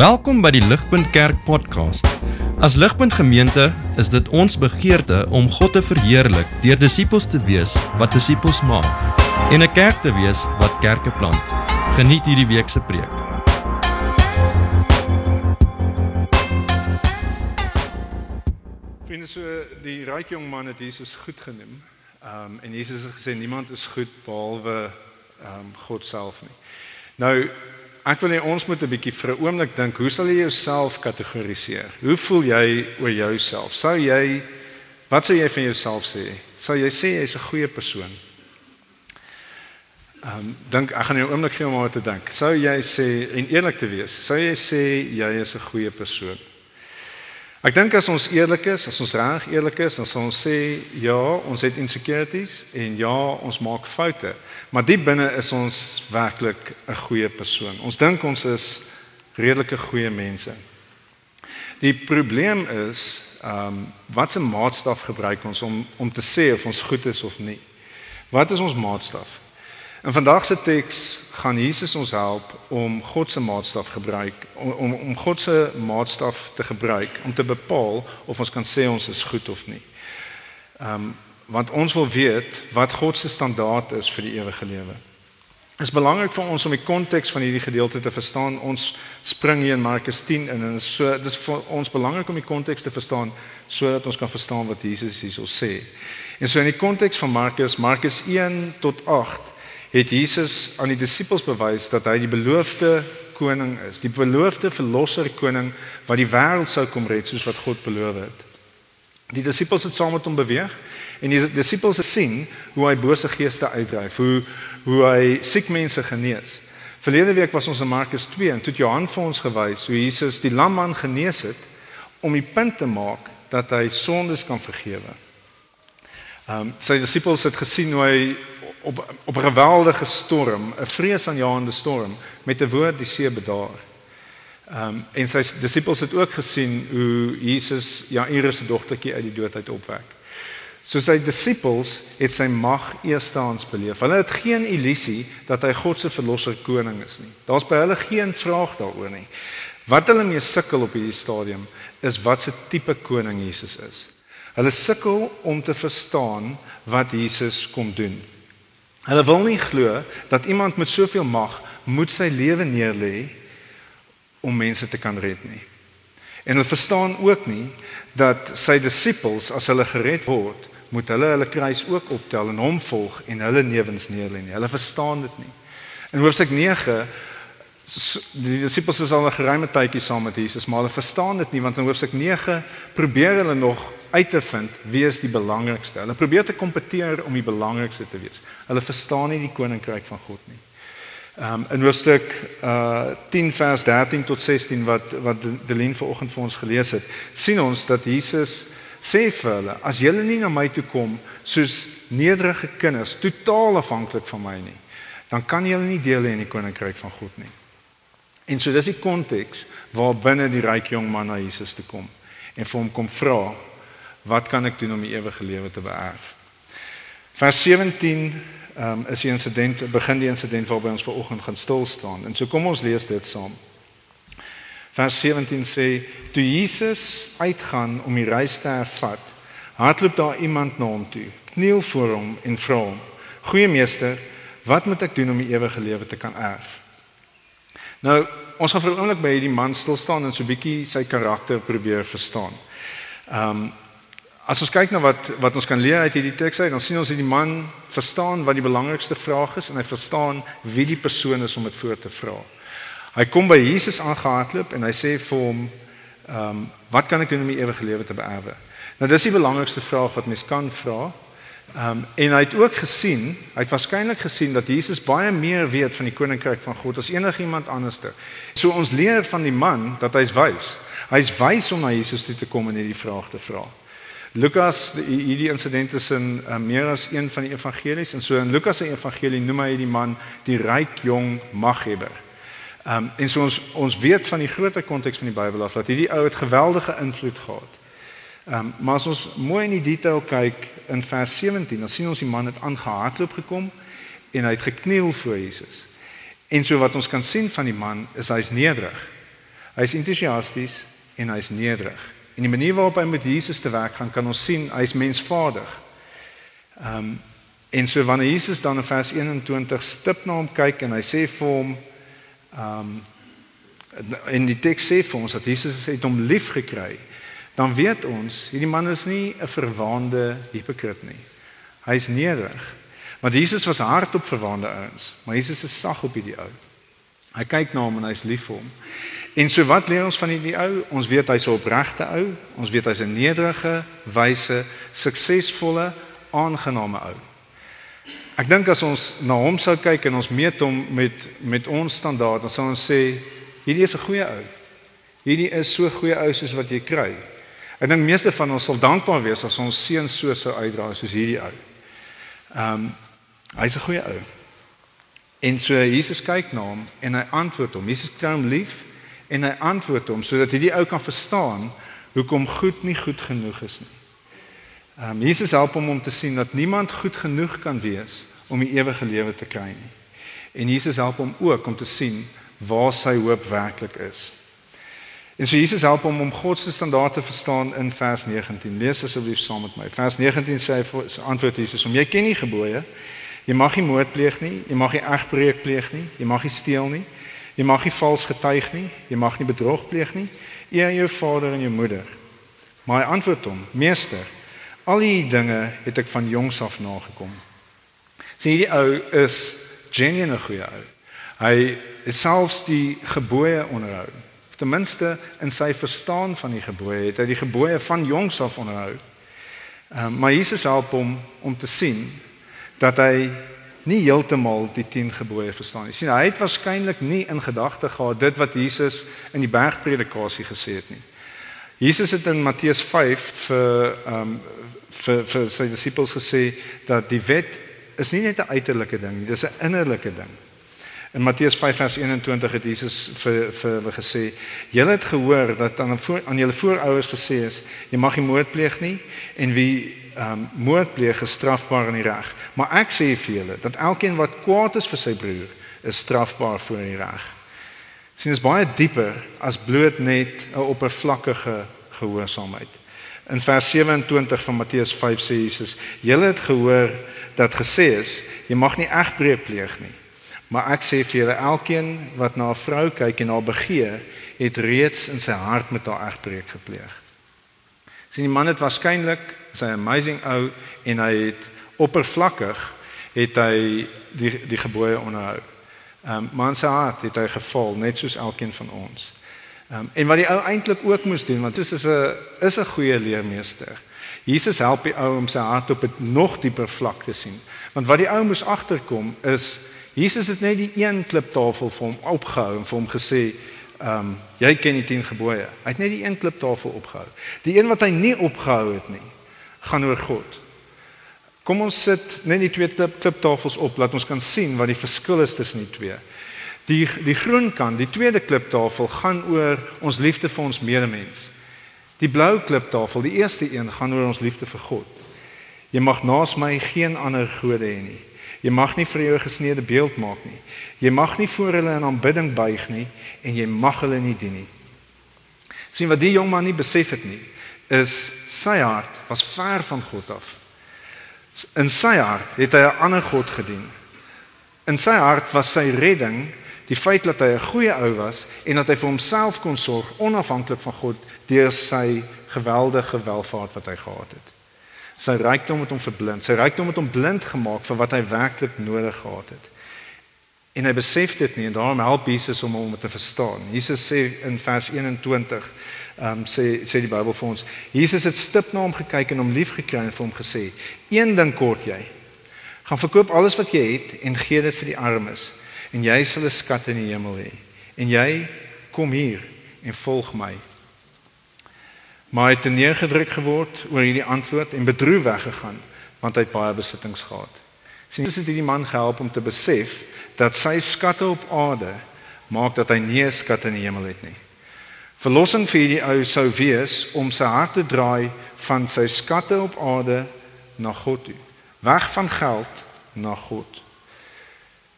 Welkom by die Ligpunt Kerk podcast. As Ligpunt Gemeente is dit ons begeerte om God te verheerlik deur disippels te wees wat disippels maak en 'n kerk te wees wat kerke plant. Geniet hierdie week se preek. Vriende, so die ryk jong man het Jesus goed genoem. Ehm um, en Jesus het gesê niemand is goed behalwe ehm um, God self nie. Nou ek wil hê ons moet 'n bietjie vir 'n oomblik dink, hoe sal jy jouself kategoriseer? Hoe voel jy oor jouself? Sou jy wat sou jy van jouself sê? Sou jy sê jy's 'n goeie persoon? Ehm um, dink ek gaan jou oomblik gee om oor te dink. Sou jy sê en eerlik te wees, sou jy sê jy is 'n goeie persoon? Ek dink as ons eerlik is, as ons reg eerlik is, dan sal ons sê ja, ons het insecurities en ja, ons maak foute. Maar diep binne is ons werklik 'n goeie persoon. Ons dink ons is redelike goeie mense. Die probleem is, ehm, um, wat 'n maatstaf gebruik ons om om te sê of ons goed is of nie? Wat is ons maatstaf? In vandag se teks gaan Jesus ons help om God se maatstaf gebruik om om, God se maatstaf te gebruik om te bepaal of ons kan sê ons is goed of nie. Ehm um, want ons wil weet wat God se standaard is vir die ewige lewe. Dit is belangrik vir ons om die konteks van hierdie gedeelte te verstaan. Ons spring hier in Markus 10 in en so dis vir ons belangrik om die konteks te verstaan sodat ons kan verstaan wat Jesus hierso sê. En so in die konteks van Markus, Markus 1 tot 8 het Jesus aan die disippels bewys dat hy die beloofde koning is, die beloofde verlosser koning wat die wêreld sou kom red soos wat God beloof het. Die disippels het saam met hom beweeg en die disippels het sien hoe hy bose geeste uitdryf, hoe hoe hy siek mense genees. Verlede week was ons in Markus 2 en toe Johan vir ons gewys hoe Jesus die lamman genees het om die punt te maak dat hy sondes kan vergewe. Ehm um, sy disippels het gesien hoe hy op op 'n geweldige storm, 'n vreesaanjaende storm met 'n woord die see bedaar. Ehm um, en sy disippels het ook gesien hoe Jesus Jairus se dogtertjie uit die dood uit opwek. So sy disippels het sy mag eerstehands beleef. Hulle het geen illusie dat hy God se verlosser koning is nie. Daar's by hulle geen vraag daaroor nie. Wat hulle mee sukkel op hierdie stadium is wat se tipe koning Jesus is. Hulle sukkel om te verstaan wat Jesus kom doen. Hulle wil nie glo dat iemand met soveel mag moet sy lewe neerlê om mense te kan red nie. En hulle verstaan ook nie dat sy disippels as hulle gered word, moet hulle hulle kruis ook optel en hom volg en hulle lewens neerlê nie. Hulle verstaan dit nie. In hoofstuk 9 die disippels is al 'n geruime tydjie saam met Jesus, maar hulle verstaan dit nie want in hoofstuk 9 probeer hulle nog uit te vind wie is die belangrikste. Hulle probeer te kompeteer om die belangrikste te wees. Hulle verstaan nie die koninkryk van God nie. Ehm um, in hoofstuk uh 10 vers 13 tot 16 wat wat Delien vanoggend vir ons gelees het, sien ons dat Jesus sê vir hulle, as julle nie na my toe kom soos nederige kinders, totaal afhanklik van my nie, dan kan julle nie deel hê in die koninkryk van God nie. En so dis die konteks waar binne die ryk jong man na Jesus toe kom en vir hom kom vra wat kan ek doen om die ewige lewe te beerf? Vers 17 um, is die insident begin die insident waarby ons vanoggend gaan stil staan. En so kom ons lees dit saam. Vers 17 sê toe Jesus uitgaan om die reis te hervat, hardloop daar iemand na hom toe, kniel voor hom en vra hom: "Goeie meester, wat moet ek doen om die ewige lewe te kan erf?" Nou, ons gaan vir 'n oomblik by hierdie man stil staan en so 'n bietjie sy karakter probeer verstaan. Ehm um, as ons kyk na wat wat ons kan leer uit hierdie teks uit, dan sien ons dat die man verstaan wat die belangrikste vraag is en hy verstaan wie die persoon is om dit voor te vra. Hy kom by Jesus aangehardloop en hy sê vir hom ehm um, wat kan ek doen om die ewige lewe te beerwe? Nou dis die belangrikste vraag wat mens kan vra. Ehm um, en hy het ook gesien, hy het waarskynlik gesien dat Jesus baie meer weet van die koninkryk van God as enigiemand anderste. So ons leer van die man dat hy's wys. Hy's wys om na Jesus toe te kom en hierdie vraag te vra. Lukas hierdie insident is in uh, meer as een van die evangelies en so in Lukas se evangelie noem hy die man die ryk jong maghebber. Ehm um, en so ons ons weet van die groter konteks van die Bybel af dat hierdie ou het geweldige invloed gehad. Ehm um, maar as ons mooi in die detail kyk in vers 17, dan sien ons die man het aangehardloop gekom en hy het gekniel voor Jesus. En so wat ons kan sien van die man is hy's nederig. Hy's entoesiasties en hy's nederig. En die manier waarop hy met Jesus te werk gaan, kan ons sien hy's mensvaardig. Ehm um, en so wanneer Jesus dan in vers 21 stip na hom kyk en hy sê vir hom ehm um, in die teks sê vir ons dat Jesus het hom lief gekry, dan weet ons hierdie man is nie 'n verwaande hipokrit nie. Hy's nederig. Want Jesus was hard op verwaande ouens, maar Jesus is sag op hierdie ou. Hy kyk na hom en hy's lief vir hom. En so wat leer ons van hierdie ou? Ons weet hy's 'n opregte ou. Ons weet hy's 'n nederige, wyse, suksesvolle, aangename ou. Ek dink as ons na hom sou kyk en ons meet hom met met ons standaard, dan sou ons sê hierdie is 'n goeie ou. Hierdie is so goeie ou soos wat jy kry. Ek dink meeste van ons sal dankbaar wees as ons seun so sou uitdra soos hierdie ou. Ehm um, hy's 'n goeie ou. En so Jesus kyk na hom en hy antwoord hom. Jesus kry hom lief en hy antwoord hom sodat hierdie ou kan verstaan hoekom goed nie goed genoeg is nie. Ehm um, Jesus help hom om te sien dat niemand goed genoeg kan wees om die ewige lewe te kry nie. En Jesus help hom ook om te sien waar sy hoop werklik is. En so Jesus help hom om God se standaarde te verstaan in vers 19. Lees asseblief saam met my. Vers 19 sê hy antwoord Jesus: "Om jy ken nie gebooie. Jy mag nie moord pleeg nie, jy mag nie egbreek pleeg nie, jy mag nie steel nie, jy mag nie vals getuig nie, jy mag nie bedrog pleeg nie. Eer jou vader en jou moeder." Maar hy antwoord hom: "Meester, al hierdie dinge het ek van jongs af nagekom." Sien hierdie ou is genuine goeie ou. Hy is selfs die gebooie onderhou ten minste in sy verstaan van die gebooie het hy die gebooie van jongs af onderhou. Um, maar Jesus help hom om te sien dat hy nie heeltemal die 10 gebooie verstaan nie. Sien, hy het waarskynlik nie in gedagte gehad dit wat Jesus in die bergpredikasie gesê het nie. Jesus het in Matteus 5 vir ehm um, vir vir sy disippels gesê dat die wet is nie net 'n uiterlike ding nie, dis 'n innerlike ding. In Matteus 5 vers 21 het Jesus vir vir hulle gesê: "Julle het gehoor dat aan voor, aan julle voorouers gesê is: Jy mag nie moord pleeg nie en wie um, moord pleeg is strafbaar in die reg. Maar ek sê vir julle dat elkeen wat kwaad is vir sy broer, is strafbaar voor die reg." Sien is baie dieper as bloot net 'n oppervlakkige gehoorsaamheid. In vers 27 van Matteus 5 sê Jesus: "Julle het gehoor dat gesê is: Jy mag nie egbreek pleeg nie." Maar ek sê vir julle elkeen wat na 'n vrou kyk en haar begeer, het reeds in sy hart met haar egbreek gepleeg. Sien die man het waarskynlik sy amazing ou en hy het oppervlakkig het hy die die gebooie onderhou. Ehm um, maar in sy hart het hy geval net soos elkeen van ons. Ehm um, en wat die ou eintlik ook moes doen want dit is 'n is 'n goeie leermeester. Jesus help die ou om sy hart op 'n nog dieper vlak te sien. Want wat die ou moes agterkom is Jesus het net die een kliptafel vir hom opgehou en vir hom gesê, um, jy ken die 10 gebooie. Hy het net die een kliptafel opgehou. Die een wat hy nie opgehou het nie, gaan oor God. Kom ons sit net die twee kliptafels op, laat ons kan sien wat die verskil is tussen die twee. Die die groen kant, die tweede kliptafel gaan oor ons liefde vir ons medemens. Die blou kliptafel, die eerste een gaan oor ons liefde vir God. Jy mag naas my geen ander gode hê nie. Jy mag nie vir jou gesneede beeld maak nie. Jy mag nie voor hulle in aanbidding buig nie en jy mag hulle nie dien nie. Sien wat die jong man nie besef het nie, is sy hart was ver van God af. In sy hart het hy 'n ander god gedien. In sy hart was sy redding die feit dat hy 'n goeie ou was en dat hy vir homself kon sorg onafhanklik van God deur sy geweldige welvaart wat hy gehad het. Sy rykdom het hom verblind. Sy rykdom het hom blind gemaak vir wat hy werklik nodig gehad het. En hy besef dit nie en daarom help Jesus om hom te verstaan. Jesus sê in vers 21, ehm um, sê sê die Bybel vir ons, Jesus het stip na hom gekyk en hom liefgekry en vir hom gesê: "Een ding kort jy. Gaan verkoop alles wat jy het en gee dit vir die armes en jy sal 'n skat in die hemel hê. En jy kom hier en volg my." Maar hy het neergedruk geword oor hierdie antwoord en bedroef weggegaan want hy het baie besittings gehad. Sien, dit het hierdie man gehelp om te besef dat sy skatte op aarde maak dat hy nie 'n skat in die hemel het nie. Verlossing vir hierdie ou sou wees om sy hart te draai van sy skatte op aarde na God toe. Weg van geld na God.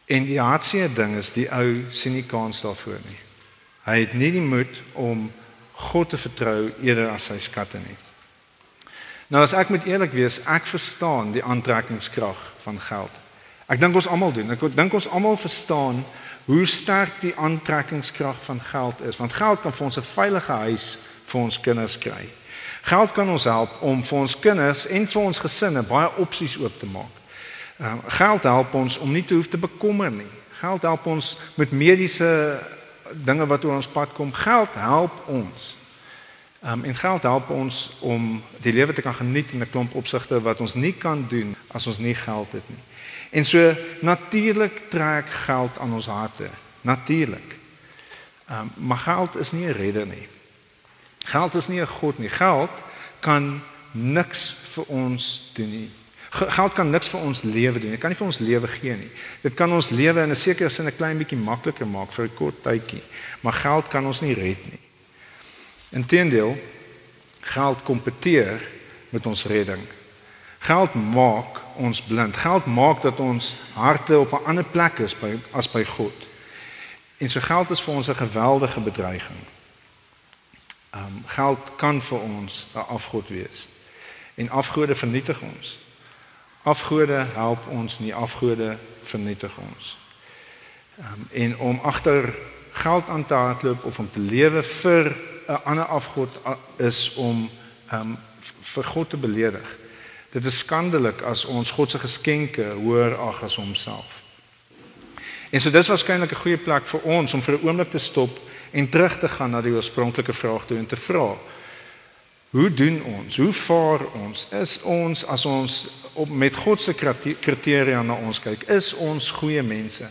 En die hartseer ding is die ou sien nie kans daarvoor nie. Hy het nie die moed om God te vertrou eerder as sy skatte nie. Nou as ek moet eerlik wees, ek verstaan die aantrekkingskrag van geld. Ek dink ons almal doen. Ek dink ons almal verstaan hoe sterk die aantrekkingskrag van geld is, want geld kan vir ons 'n veilige huis vir ons kinders kry. Geld kan ons help om vir ons kinders en vir ons gesinne baie opsies oop te maak. Um, geld help ons om nie te hoef te bekommer nie. Geld help ons met mediese dinge wat oor ons pad kom. Geld help ons. Um, en geld help ons om die lewe te kan geniet in 'n klomp opsigte wat ons nie kan doen as ons nie geld het nie. En so natuurlik trek geld aan ons harte. Natuurlik. Um, maar geld is nie 'n redder nie. Geld is nie 'n god nie. Geld kan niks vir ons doen nie. Geld kan niks vir ons lewe doen. Dit kan nie vir ons lewe gee nie. Dit kan ons lewe in 'n sekere sin 'n klein bietjie makliker maak vir 'n kort tydjie, maar geld kan ons nie red nie. Inteendeel, geld kompeteer met ons redding. Geld maak ons blind. Geld maak dat ons harte op 'n ander plek is by as by God. En so geld is vir ons 'n geweldige bedreiging. Ehm um, geld kan vir ons 'n afgod wees. En afgode vernietig ons. Afgode help ons nie, afgode vernietig ons. Ehm um, en om agter geld aan te hardloop of om te lewe vir 'n ander afgod is om ehm um, vir God te beledig. Dit is skandelik as ons God se geskenke hoër ag as homself. En so dis waarskynlik 'n goeie plek vir ons om vir 'n oomblik te stop en terug te gaan na die oorspronklike vraag toe en te vra: Hoe doen ons? Hoe vaar ons? Is ons as ons op met God se kriteria na ons kyk, is ons goeie mense?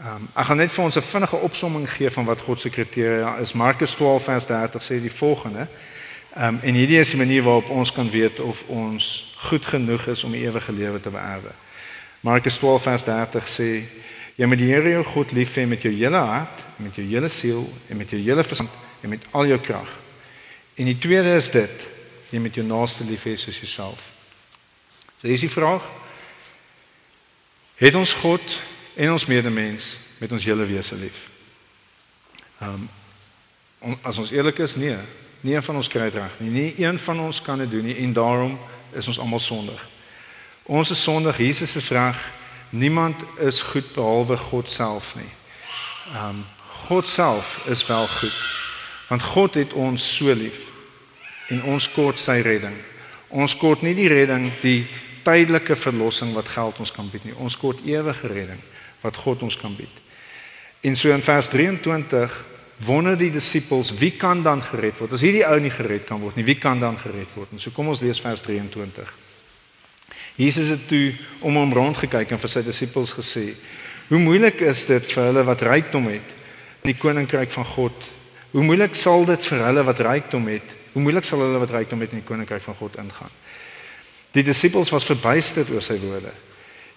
Ehm um, ek gaan net vir ons 'n vinnige opsomming gee van wat God se kriteria is. Markus 12 vers 30 sê die volgende: Ehm um, en hierdie is die manier waarop ons kan weet of ons goed genoeg is om die ewige lewe te beerwe. Markus 12 vers 30 sê jy moet die Here jou God lief hê met jou hele hart, met jou hele siel en met jou hele verstand en met al jou krag. En die tweede is dit, jy moet jou naaste lief hê soos jouself. So dis die vraag. Het ons God en ons medemens met ons hele wese lief? Ehm um, as ons eerlik is, nee, Nie een van ons kry dit reg nie. Nie een van ons kan dit doen nie en daarom is ons almal sondig. Ons is sondig, Jesus is reg. Niemand is goed behalwe God self nie. Ehm um, God self is wel goed. Want God het ons so lief en ons kort sy redding. Ons kort nie die redding, die tydelike verlossing wat geld ons kan bied nie. Ons kort ewige redding wat God ons kan bied. En so in vers 23 wonder die disippels wie kan dan gered word as hierdie ou nie gered kan word nie wie kan dan gered word en so kom ons lees vers 23 Jesus het toe om hom rond gekyk en vir sy disippels gesê hoe moeilik is dit vir hulle wat rykdom het die koninkryk van God hoe moeilik sal dit vir hulle wat rykdom het hoe moeilik sal hulle wat rykdom het in die koninkryk van God ingaan die disippels was verbuisterd oor sy woorde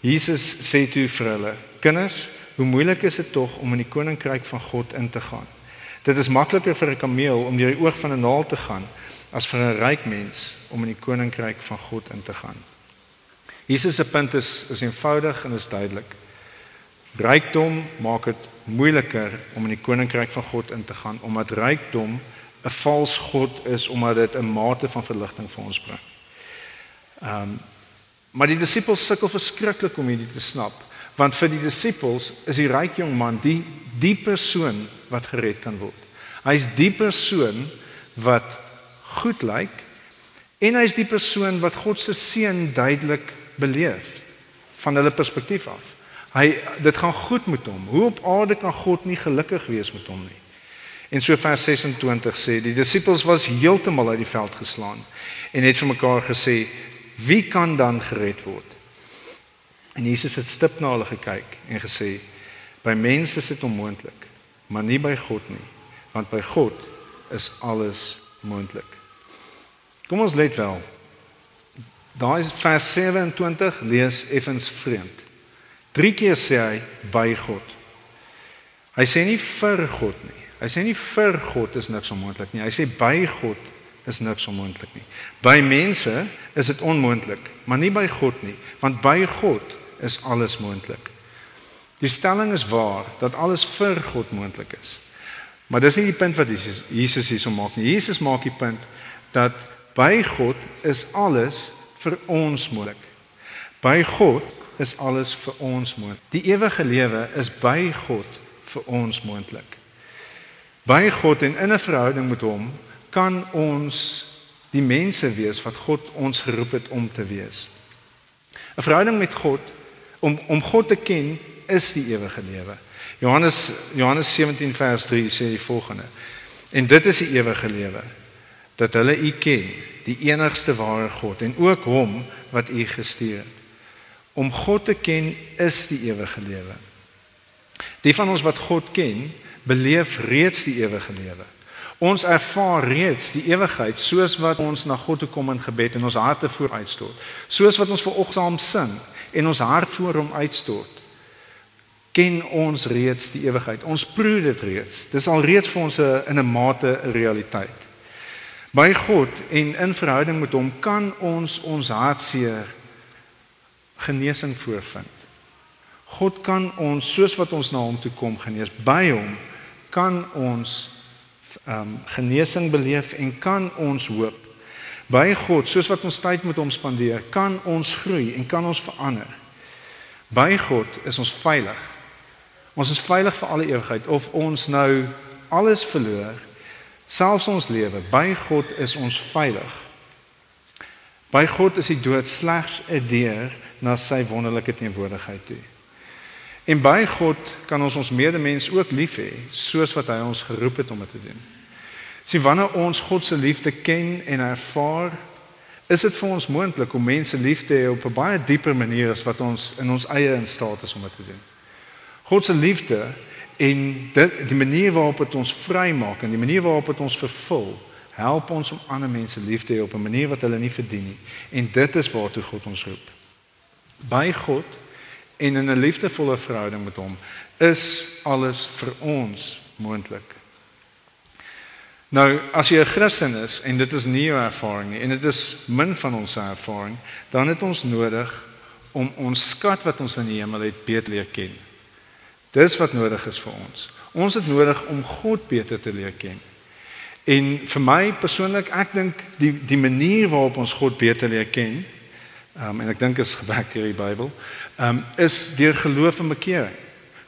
Jesus sê toe vir hulle kinders hoe moeilik is dit tog om in die koninkryk van God in te gaan Dit is makliker vir 'n kameel om deur die oog van 'n naald te gaan as vir 'n ryk mens om in die koninkryk van God in te gaan. Jesus se punt is is eenvoudig en is duidelik. Rykdom maak dit moeiliker om in die koninkryk van God in te gaan omdat rykdom 'n vals god is omdat dit 'n mate van verligting vir ons bring. Ehm um, maar die disippels sukkel verskriklik om hierdie te snap want vir die disippels is die ryk jong man die die persoon wat gered kan word. Hy's die persoon wat goed lyk en hy's die persoon wat God se seën duidelik beleef van hulle perspektief af. Hy dit gaan goed met hom. Hoe op aarde kan God nie gelukkig wees met hom nie? En so vers 26 sê die disippels was heeltemal uit die veld geslaan en het vir mekaar gesê wie kan dan gered word? En Jesus het stip na hulle gekyk en gesê by mense is dit onmoontlik maar nie by God nie, want by God is alles moontlik. Kom ons let wel. Daai vers 27 lees effens vreemd. Drie keer sê hy by God. Hy sê nie vir God nie. Hy sê nie vir God is niks onmoontlik nie. Hy sê by God is niks onmoontlik nie. By mense is dit onmoontlik, maar nie by God nie, want by God is alles moontlik. Die stelling is waar dat alles vir God moontlik is. Maar dis nie die punt wat Jesus Jesus hierso maak nie. Jesus maak die punt dat by God is alles vir ons moontlik. By God is alles vir ons moontlik. Die ewige lewe is by God vir ons moontlik. By God en in 'n verhouding met hom kan ons die mense wees wat God ons geroep het om te wees. 'n Verhouding met God om om God te ken is die ewige lewe. Johannes Johannes 17 vers 3 sê die volgende. En dit is die ewige lewe dat hulle U ken, die enigste ware God en ook hom wat U gestuur het. Om God te ken is die ewige lewe. Die van ons wat God ken, beleef reeds die ewige lewe. Ons ervaar reeds die ewigheid soos wat ons na God toe kom in gebed en ons harte voor uitstort. Soos wat ons verogsaam sing en ons hart voor hom uitstort. Ken ons reeds die ewigheid. Ons proe dit reeds. Dis al reeds vir ons 'n in 'n mate 'n realiteit. By God en in verhouding met hom kan ons ons hartseer genesing voorvind. God kan ons soos wat ons na hom toe kom genees. By hom kan ons ehm um, genesing beleef en kan ons hoop. By God, soos wat ons tyd met hom spandeer, kan ons groei en kan ons verander. By God is ons veilig. Ons is veilig vir alle ewigheid of ons nou alles verloor, selfs ons lewe, by God is ons veilig. By God is die dood slegs 'n deur na sy wonderlike teenwoordigheid toe. En by God kan ons ons medemens ook lief hê soos wat hy ons geroep het om dit te doen. Sien wanneer ons God se liefde ken en ervaar, is dit vir ons moontlik om mense lief te hê op 'n baie dieper manier as wat ons in ons eie in staat is om dit te doen. God se liefde en dit die manier waarop dit ons vrymaak en die manier waarop dit ons vervul, help ons om ander mense lief te hê op 'n manier wat hulle nie verdien nie. En dit is waartoe God ons roep. By God en in 'n liefdevolle verhouding met hom is alles vir ons moontlik. Nou, as jy 'n Christen is en dit is nie jou ervaring nie en dit is min van ons ervaring, dan het ons nodig om ons skat wat ons in die hemel het beter leer ken. Dis wat nodig is vir ons. Ons het nodig om God beter te leer ken. En vir my persoonlik, ek dink die die manier waarop ons God beter leer ken, um, en ek dink is gebak deur die Bybel, um, is deur geloof en bekering.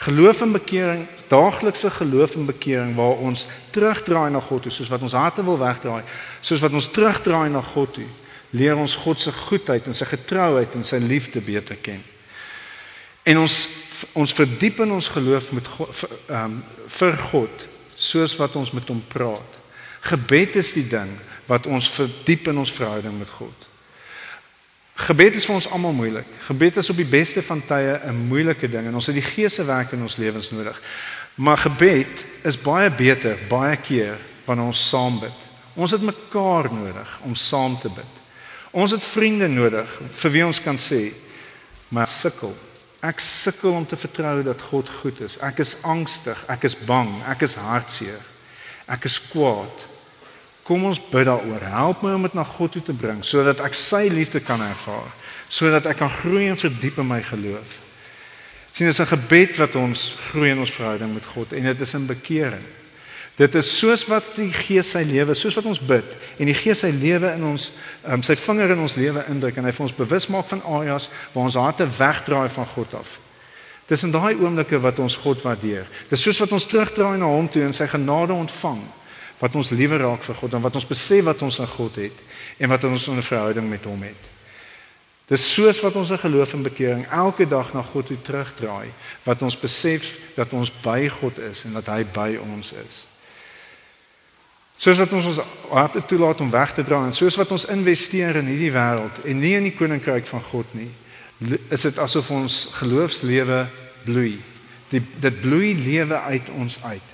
Geloof en bekering, daaglikse geloof en bekering waar ons terugdraai na God toe, soos wat ons harte wil wegdraai, soos wat ons terugdraai na God toe, leer ons God se goedheid en sy getrouheid en sy liefde beter ken. En ons ons verdiep in ons geloof met God vir, um, vir God soos wat ons met hom praat. Gebed is die ding wat ons verdiep in ons verhouding met God. Gebed is vir ons almal moeilik. Gebed is op die beste van tye 'n moeilike ding en ons het die Gees se werk in ons lewens nodig. Maar gebed is baie beter baie keer wanneer ons saam bid. Ons het mekaar nodig om saam te bid. Ons het vriende nodig vir wie ons kan sê, maar sukkel. Ek sukkel om te vertrou dat God goed is. Ek is angstig, ek is bang, ek is hartseer. Ek is kwaad. Kom ons bid daaroor. Help my om dit na God toe te bring sodat ek sy liefde kan ervaar, sodat ek kan groei en verdiep in my geloof. Sien, dit is 'n gebed wat ons groei in ons verhouding met God en dit is 'n bekering. Dit is soos wat die Gees sy lewe, soos wat ons bid en die Gees sy lewe in ons um, sy vinger in ons lewe indruk en hy vir ons bewus maak van areas waar ons harte wegdraai van God af. Dis in daai oomblikke wat ons God waardeer. Dis soos wat ons terugdraai na hom toe en sy genade ontvang wat ons liewer raak vir God en wat ons besef wat ons aan God het en wat ons 'n verhouding met hom het. Dis soos wat ons in geloof en bekering elke dag na God toe terugdraai, wat ons besef dat ons by God is en dat hy by ons is. Soos wat ons ons harte toelaat om weg te draai en soos wat ons investeer in hierdie wêreld en nie in die koninkryk van God nie, is dit asof ons geloofslewe bloei. Dit dit bloei lewe uit ons uit.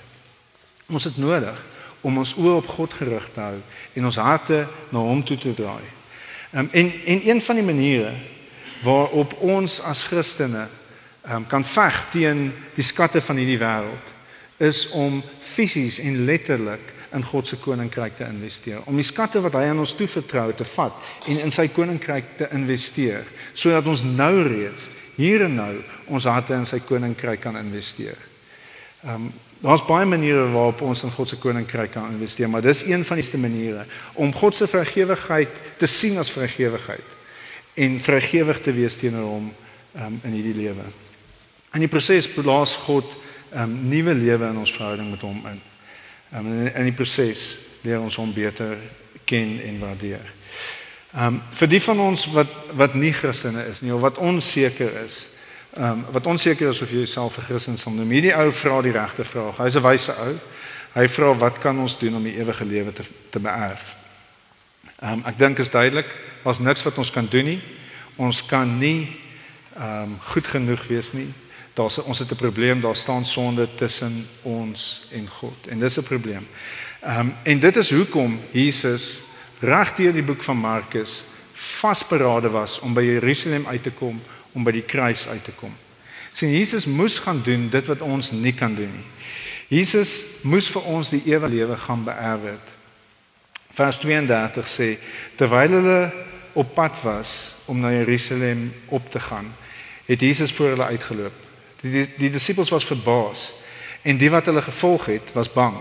Ons het nodig om ons oë op God gerig te hou en ons harte na hom toe te draai. Um, en en een van die maniere waarop ons as Christene um, kan veg teen die skatte van hierdie wêreld is om fisies en letterlik in God se koninkryk te investeer. Om die skatte wat hy aan ons toevertrou te vat en in sy koninkryk te investeer sodat ons nou reeds hier en nou ons harte in sy koninkryk kan investeer. Ehm um, daar's baie maniere waarop ons in God se koninkryk kan investeer, maar dis een van die beste maniere om God se vrygewigheid te sien as vrygewigheid en vrygewig te wees teenoor hom um, in hierdie lewe. In die proses plaas God um, nuwe lewe in ons verhouding met hom in. Um, in in die proses leer ons hom beter ken en waardeer. Ehm um, vir die van ons wat wat nie Christene is nie of wat onseker is, ehm um, wat onseker is of jy jouself 'n Christen sal noem. Hierdie ou vra die regte vraag. Hy's 'n wyse ou. Hy vra wat kan ons doen om die ewige lewe te te beerf? Ehm um, ek dink is duidelik, daar's niks wat ons kan doen nie. Ons kan nie ehm um, goed genoeg wees nie. Daar's ons het 'n probleem, daar staan sonde tussen ons en God. En dis 'n probleem. Ehm um, en dit is hoekom Jesus regdeur die boek van Markus vasberade was om by Jerusalem uit te kom, om by die kruis uit te kom. Sien Jesus moes gaan doen dit wat ons nie kan doen nie. Jesus moes vir ons die ewige lewe gaan beerwe het. Vers 32 sê terwyl hulle op pad was om na Jerusalem op te gaan, het Jesus voor hulle uitgeloop. Die die, die disippels was verbaas en die wat hulle gevolg het, was bang.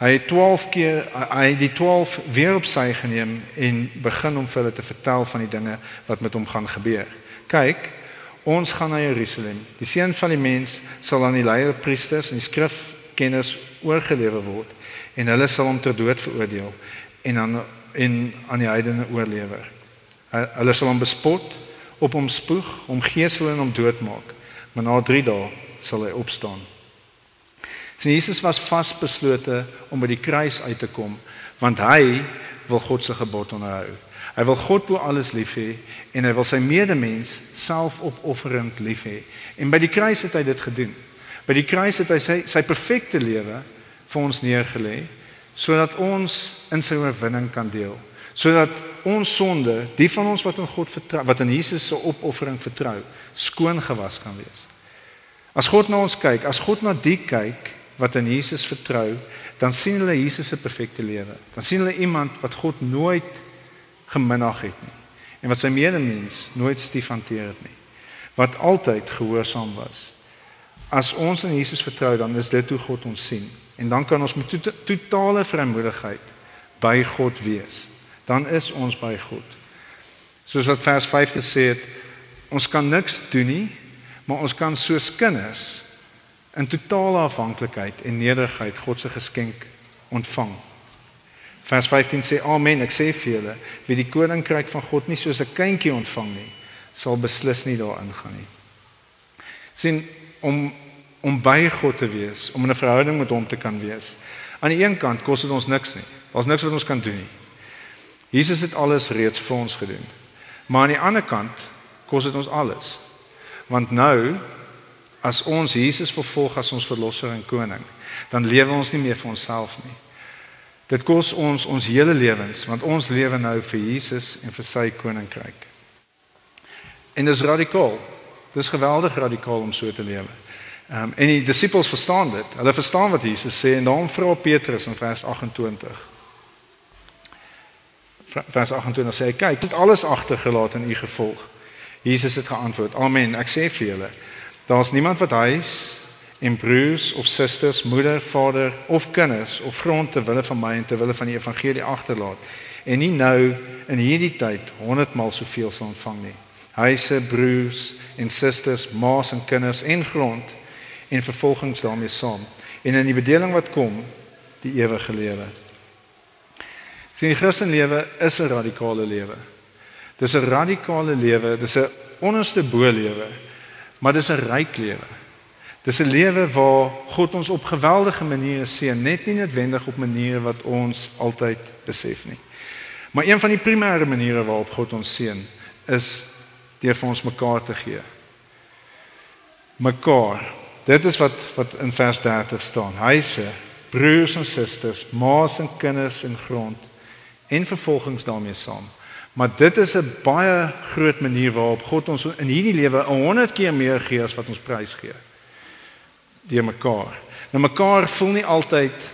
Hy het 12 keer hy het die 12 weer op sy geneem en begin om vir hulle te vertel van die dinge wat met hom gaan gebeur. Kyk, ons gaan na Jerusalem. Die seun van die mens sal aan die leierpriesters en die skrifkenners oorgelewer word en hulle sal hom ter dood veroordeel en aan en aan die heidene oorlewer. Hulle sal hom bespot op hom spoeg, hom gesel en hom doodmaak. Maar na 3 dae sal hy opstaan. Sien Jesus was vasbeslote om by die kruis uit te kom want hy wil God se gebod onderhou. Hy wil God bo alles lief hê en hy wil sy medemens selfopofferend lief hê. En by die kruis het hy dit gedoen. By die kruis het hy sy sy perfekte lewe vir ons neergelê sodat ons in sy oorwinning kan deel sodat ons sonde, die van ons wat in God vertrou, wat in Jesus se opoffering vertrou, skoon gewas kan wees. As God na ons kyk, as God na die kyk wat in Jesus vertrou, dan sien hulle Jesus se perfekte lewe. Dan sien hulle iemand wat God nooit geminag het nie en wat sy medemens nooit stief hanteer het nie. Wat altyd gehoorsaam was. As ons in Jesus vertrou, dan is dit hoe God ons sien en dan kan ons met to totale vrymoedigheid by God wees dan is ons by God. Soos wat vers 5 sê het, ons kan niks doen nie, maar ons kan soos kinders in totale afhanklikheid en nederigheid God se geskenk ontvang. Vers 15 sê amen, ek sê vir julle, wie die koninkryk van God nie soos 'n kindjie ontvang nie, sal beslis nie daarin gaan nie. sien om om by God te wees, om in 'n verhouding met hom te kan wees. Aan die een kant kos dit ons niks nie. Daar's niks wat ons kan doen nie. Jesus het alles reeds vir ons gedoen. Maar aan die ander kant kos dit ons alles. Want nou as ons Jesus vervolg as ons verlosser en koning, dan lewe ons nie meer vir onsself nie. Dit kos ons ons hele lewens want ons lewe nou vir Jesus en vir sy koninkryk. En dis radikaal. Dis geweldig radikaal om so te lewe. Ehm um, en die disippels verstaan dit. Hulle verstaan wat Jesus sê en daarom vra Petrus in vers 28 vers 28 sê hy kyk het alles agtergelaat in u gevolg Jesus het geantwoord amen ek sê vir julle daar's niemand wat huis en broers of susters moeder vader of kinders of grond ter wille van my en ter wille van die evangelie agterlaat en nie nou in hierdie tyd 100 maal soveel sal ontvang nie huise broers en susters maas en kinders en grond en vervolgings daarmee saam en in die bedeling wat kom die ewige lewe Sien die Christenlewe is 'n radikale lewe. Dis 'n radikale lewe, dis 'n onderste bo lewe, maar dis 'n ryk lewe. Dis 'n lewe waar God ons op geweldige maniere seën, net nie noodwendig op maniere wat ons altyd besef nie. Maar een van die primêre maniere waarop God ons seën, is deur vir ons mekaar te gee. Mekaar. Dit is wat wat in vers 30 staan. Huise, broers en susters, ma's en kinders en grond en vervolgings daarmee saam. Maar dit is 'n baie groot manier waarop God ons in hierdie lewe 100 keer meer gee as wat ons prys gee. Deur mekaar. Nou mekaar voel nie altyd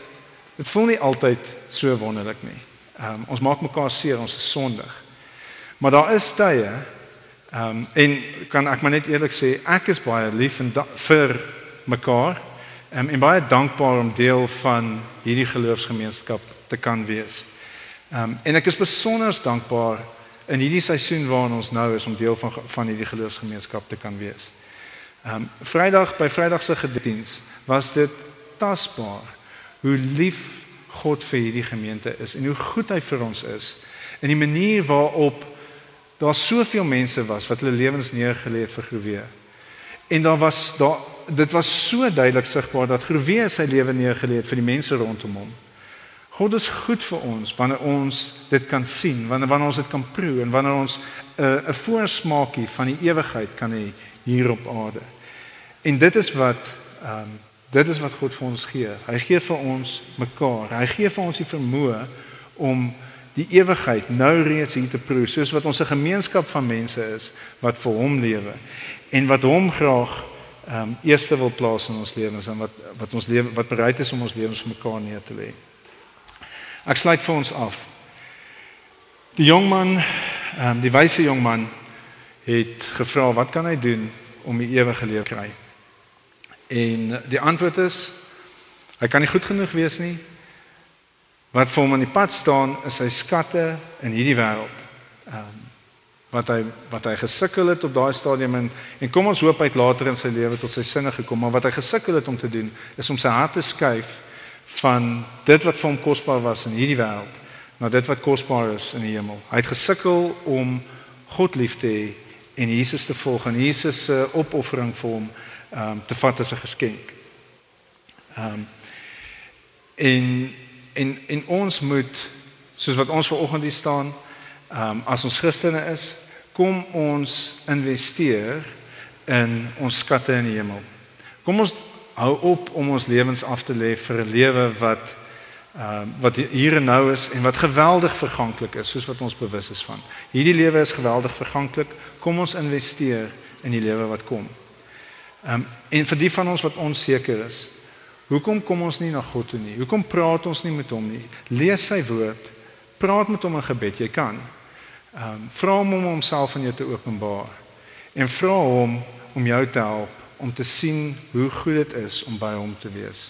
dit voel nie altyd so wonderlik nie. Ehm um, ons maak mekaar seer, ons is sondig. Maar daar is tye ehm um, en kan ek maar net eerlik sê, ek is baie lief en vir mekaar Um, en baie dankbaar om deel van hierdie geloofsgemeenskap te kan wees. Um, en ek is besonder dankbaar in hierdie seisoen waarin ons nou is om deel van van hierdie geloofsgemeenskap te kan wees. Um Vrydag by Vrydag se gediens was dit tasbaar hoe lief God vir hierdie gemeente is en hoe goed hy vir ons is. En die manier waarop daar soveel mense was wat hulle lewens neergelê het vir Groewe. En daar was daar dit was so duidelik sigbaar dat Groewe sy lewe neergelê het vir die mense rondom hom. God is goed vir ons wanneer ons dit kan sien, wanneer wanneer ons dit kan proe en wanneer ons 'n uh, 'n voorsmaakie van die ewigheid kan hê hier op aarde. En dit is wat ehm um, dit is wat God vir ons gee. Hy gee vir ons mekaar. Hy gee vir ons die vermoë om die ewigheid nou reeds hier te proe, soos wat ons 'n gemeenskap van mense is wat vir hom lewe en wat hom graag ehm um, eerste wil plaas in ons lewens en wat wat ons lewe wat bereid is om ons lewens vir mekaar neer te lê. Ek sluit vir ons af. Die jong man, ehm um, die wyse jong man het gevra wat kan hy doen om die ewige lewe kry? En die antwoord is hy kan nie goed genoeg wees nie. Wat vir hom aan die pad staan is sy skatte in hierdie wêreld. Ehm um, wat hy wat hy gesukkel het op daai stadium en en kom ons hoop hy het later in sy lewe tot sy sinne gekom, maar wat hy gesukkel het om te doen is om sy hart te skuif van dit wat vir hom kosbaar was in hierdie wêreld na dit wat kosbaar is in die hemel. Hy het gesukkel om God lief te hê en Jesus te volg en Jesus se opoffering vir hom ehm um, te vat as 'n geskenk. Ehm um, en en en ons moet soos wat ons vanoggend hier staan, ehm um, as ons Christene is, kom ons investeer in ons skatte in die hemel. Kom ons hou op om ons lewens af te lê vir 'n lewe wat ehm uh, wat hier en nou is en wat geweldig verganklik is soos wat ons bewus is van. Hierdie lewe is geweldig verganklik. Kom ons investeer in die lewe wat kom. Ehm um, en vir die van ons wat onseker is, hoekom kom ons nie na God toe nie? Hoekom praat ons nie met hom nie? Lees sy woord. Praat met hom in gebed, jy kan. Ehm um, vra hom om homself aan jou te openbaar en vra hom om jou te help om te sien hoe goed dit is om by hom te wees.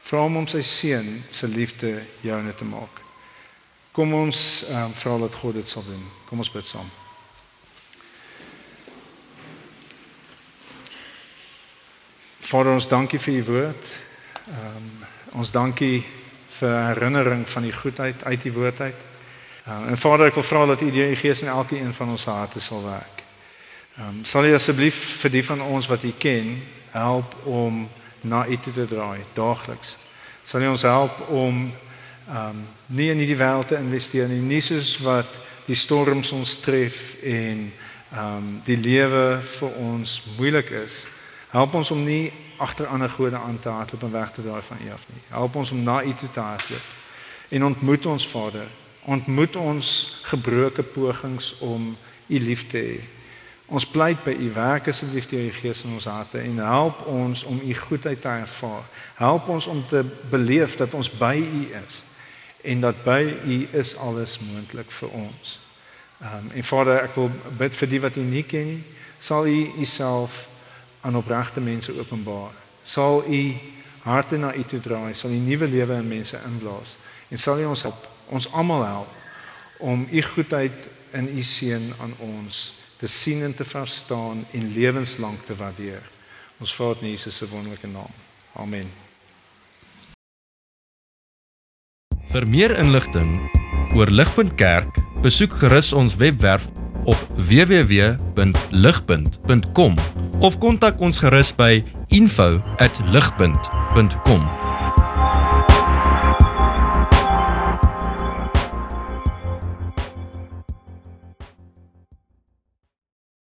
Vra hom om sy seun se liefde joune te maak. Kom ons um, vra dat God dit sal doen. Kom ons bid saam. Vader ons dankie vir u woord. Ehm um, ons dankie vir herinnering van die goedheid uit die woord uit. Um, en Vader ek wil vra dat u die Gees in elkeen van ons harte sal werk. Ehm um, sal jy asseblief vir die van ons wat u ken help om na u te draai daagliks. Sal jy ons help om ehm um, nie in hierdie wêreld te investeer nie, nie soos wat die storms ons tref en ehm um, die lewe vir ons moeilik is. Help ons om nie agter ander gode aan te hardloop en weg te draai van u af nie. Help ons om na u toe te hardloop. En ontmoet ons Vader, ontmoet ons gebroke pogings om u lief te hê Ons pleit by u werk deur u gees in ons harte en help ons om u goedheid te ervaar. Help ons om te beleef dat ons by u is en dat by u is alles moontlik vir ons. Ehm um, en Vader, ek wil bid vir die wat u nie ken nie, sal u uself aan opregte mense openbaar. Sal u harte na u toe draai, sal u nuwe lewe in mense inblaas en sal u ons help, ons almal help om u goedheid in u seën aan ons te sien en te verstaan en lewenslank te waardeer. Ons vra dit in Jesus se wonderlike naam. Amen. Vir meer inligting oor Ligpunt Kerk, besoek gerus ons webwerf op www.ligpunt.com of kontak ons gerus by info@ligpunt.com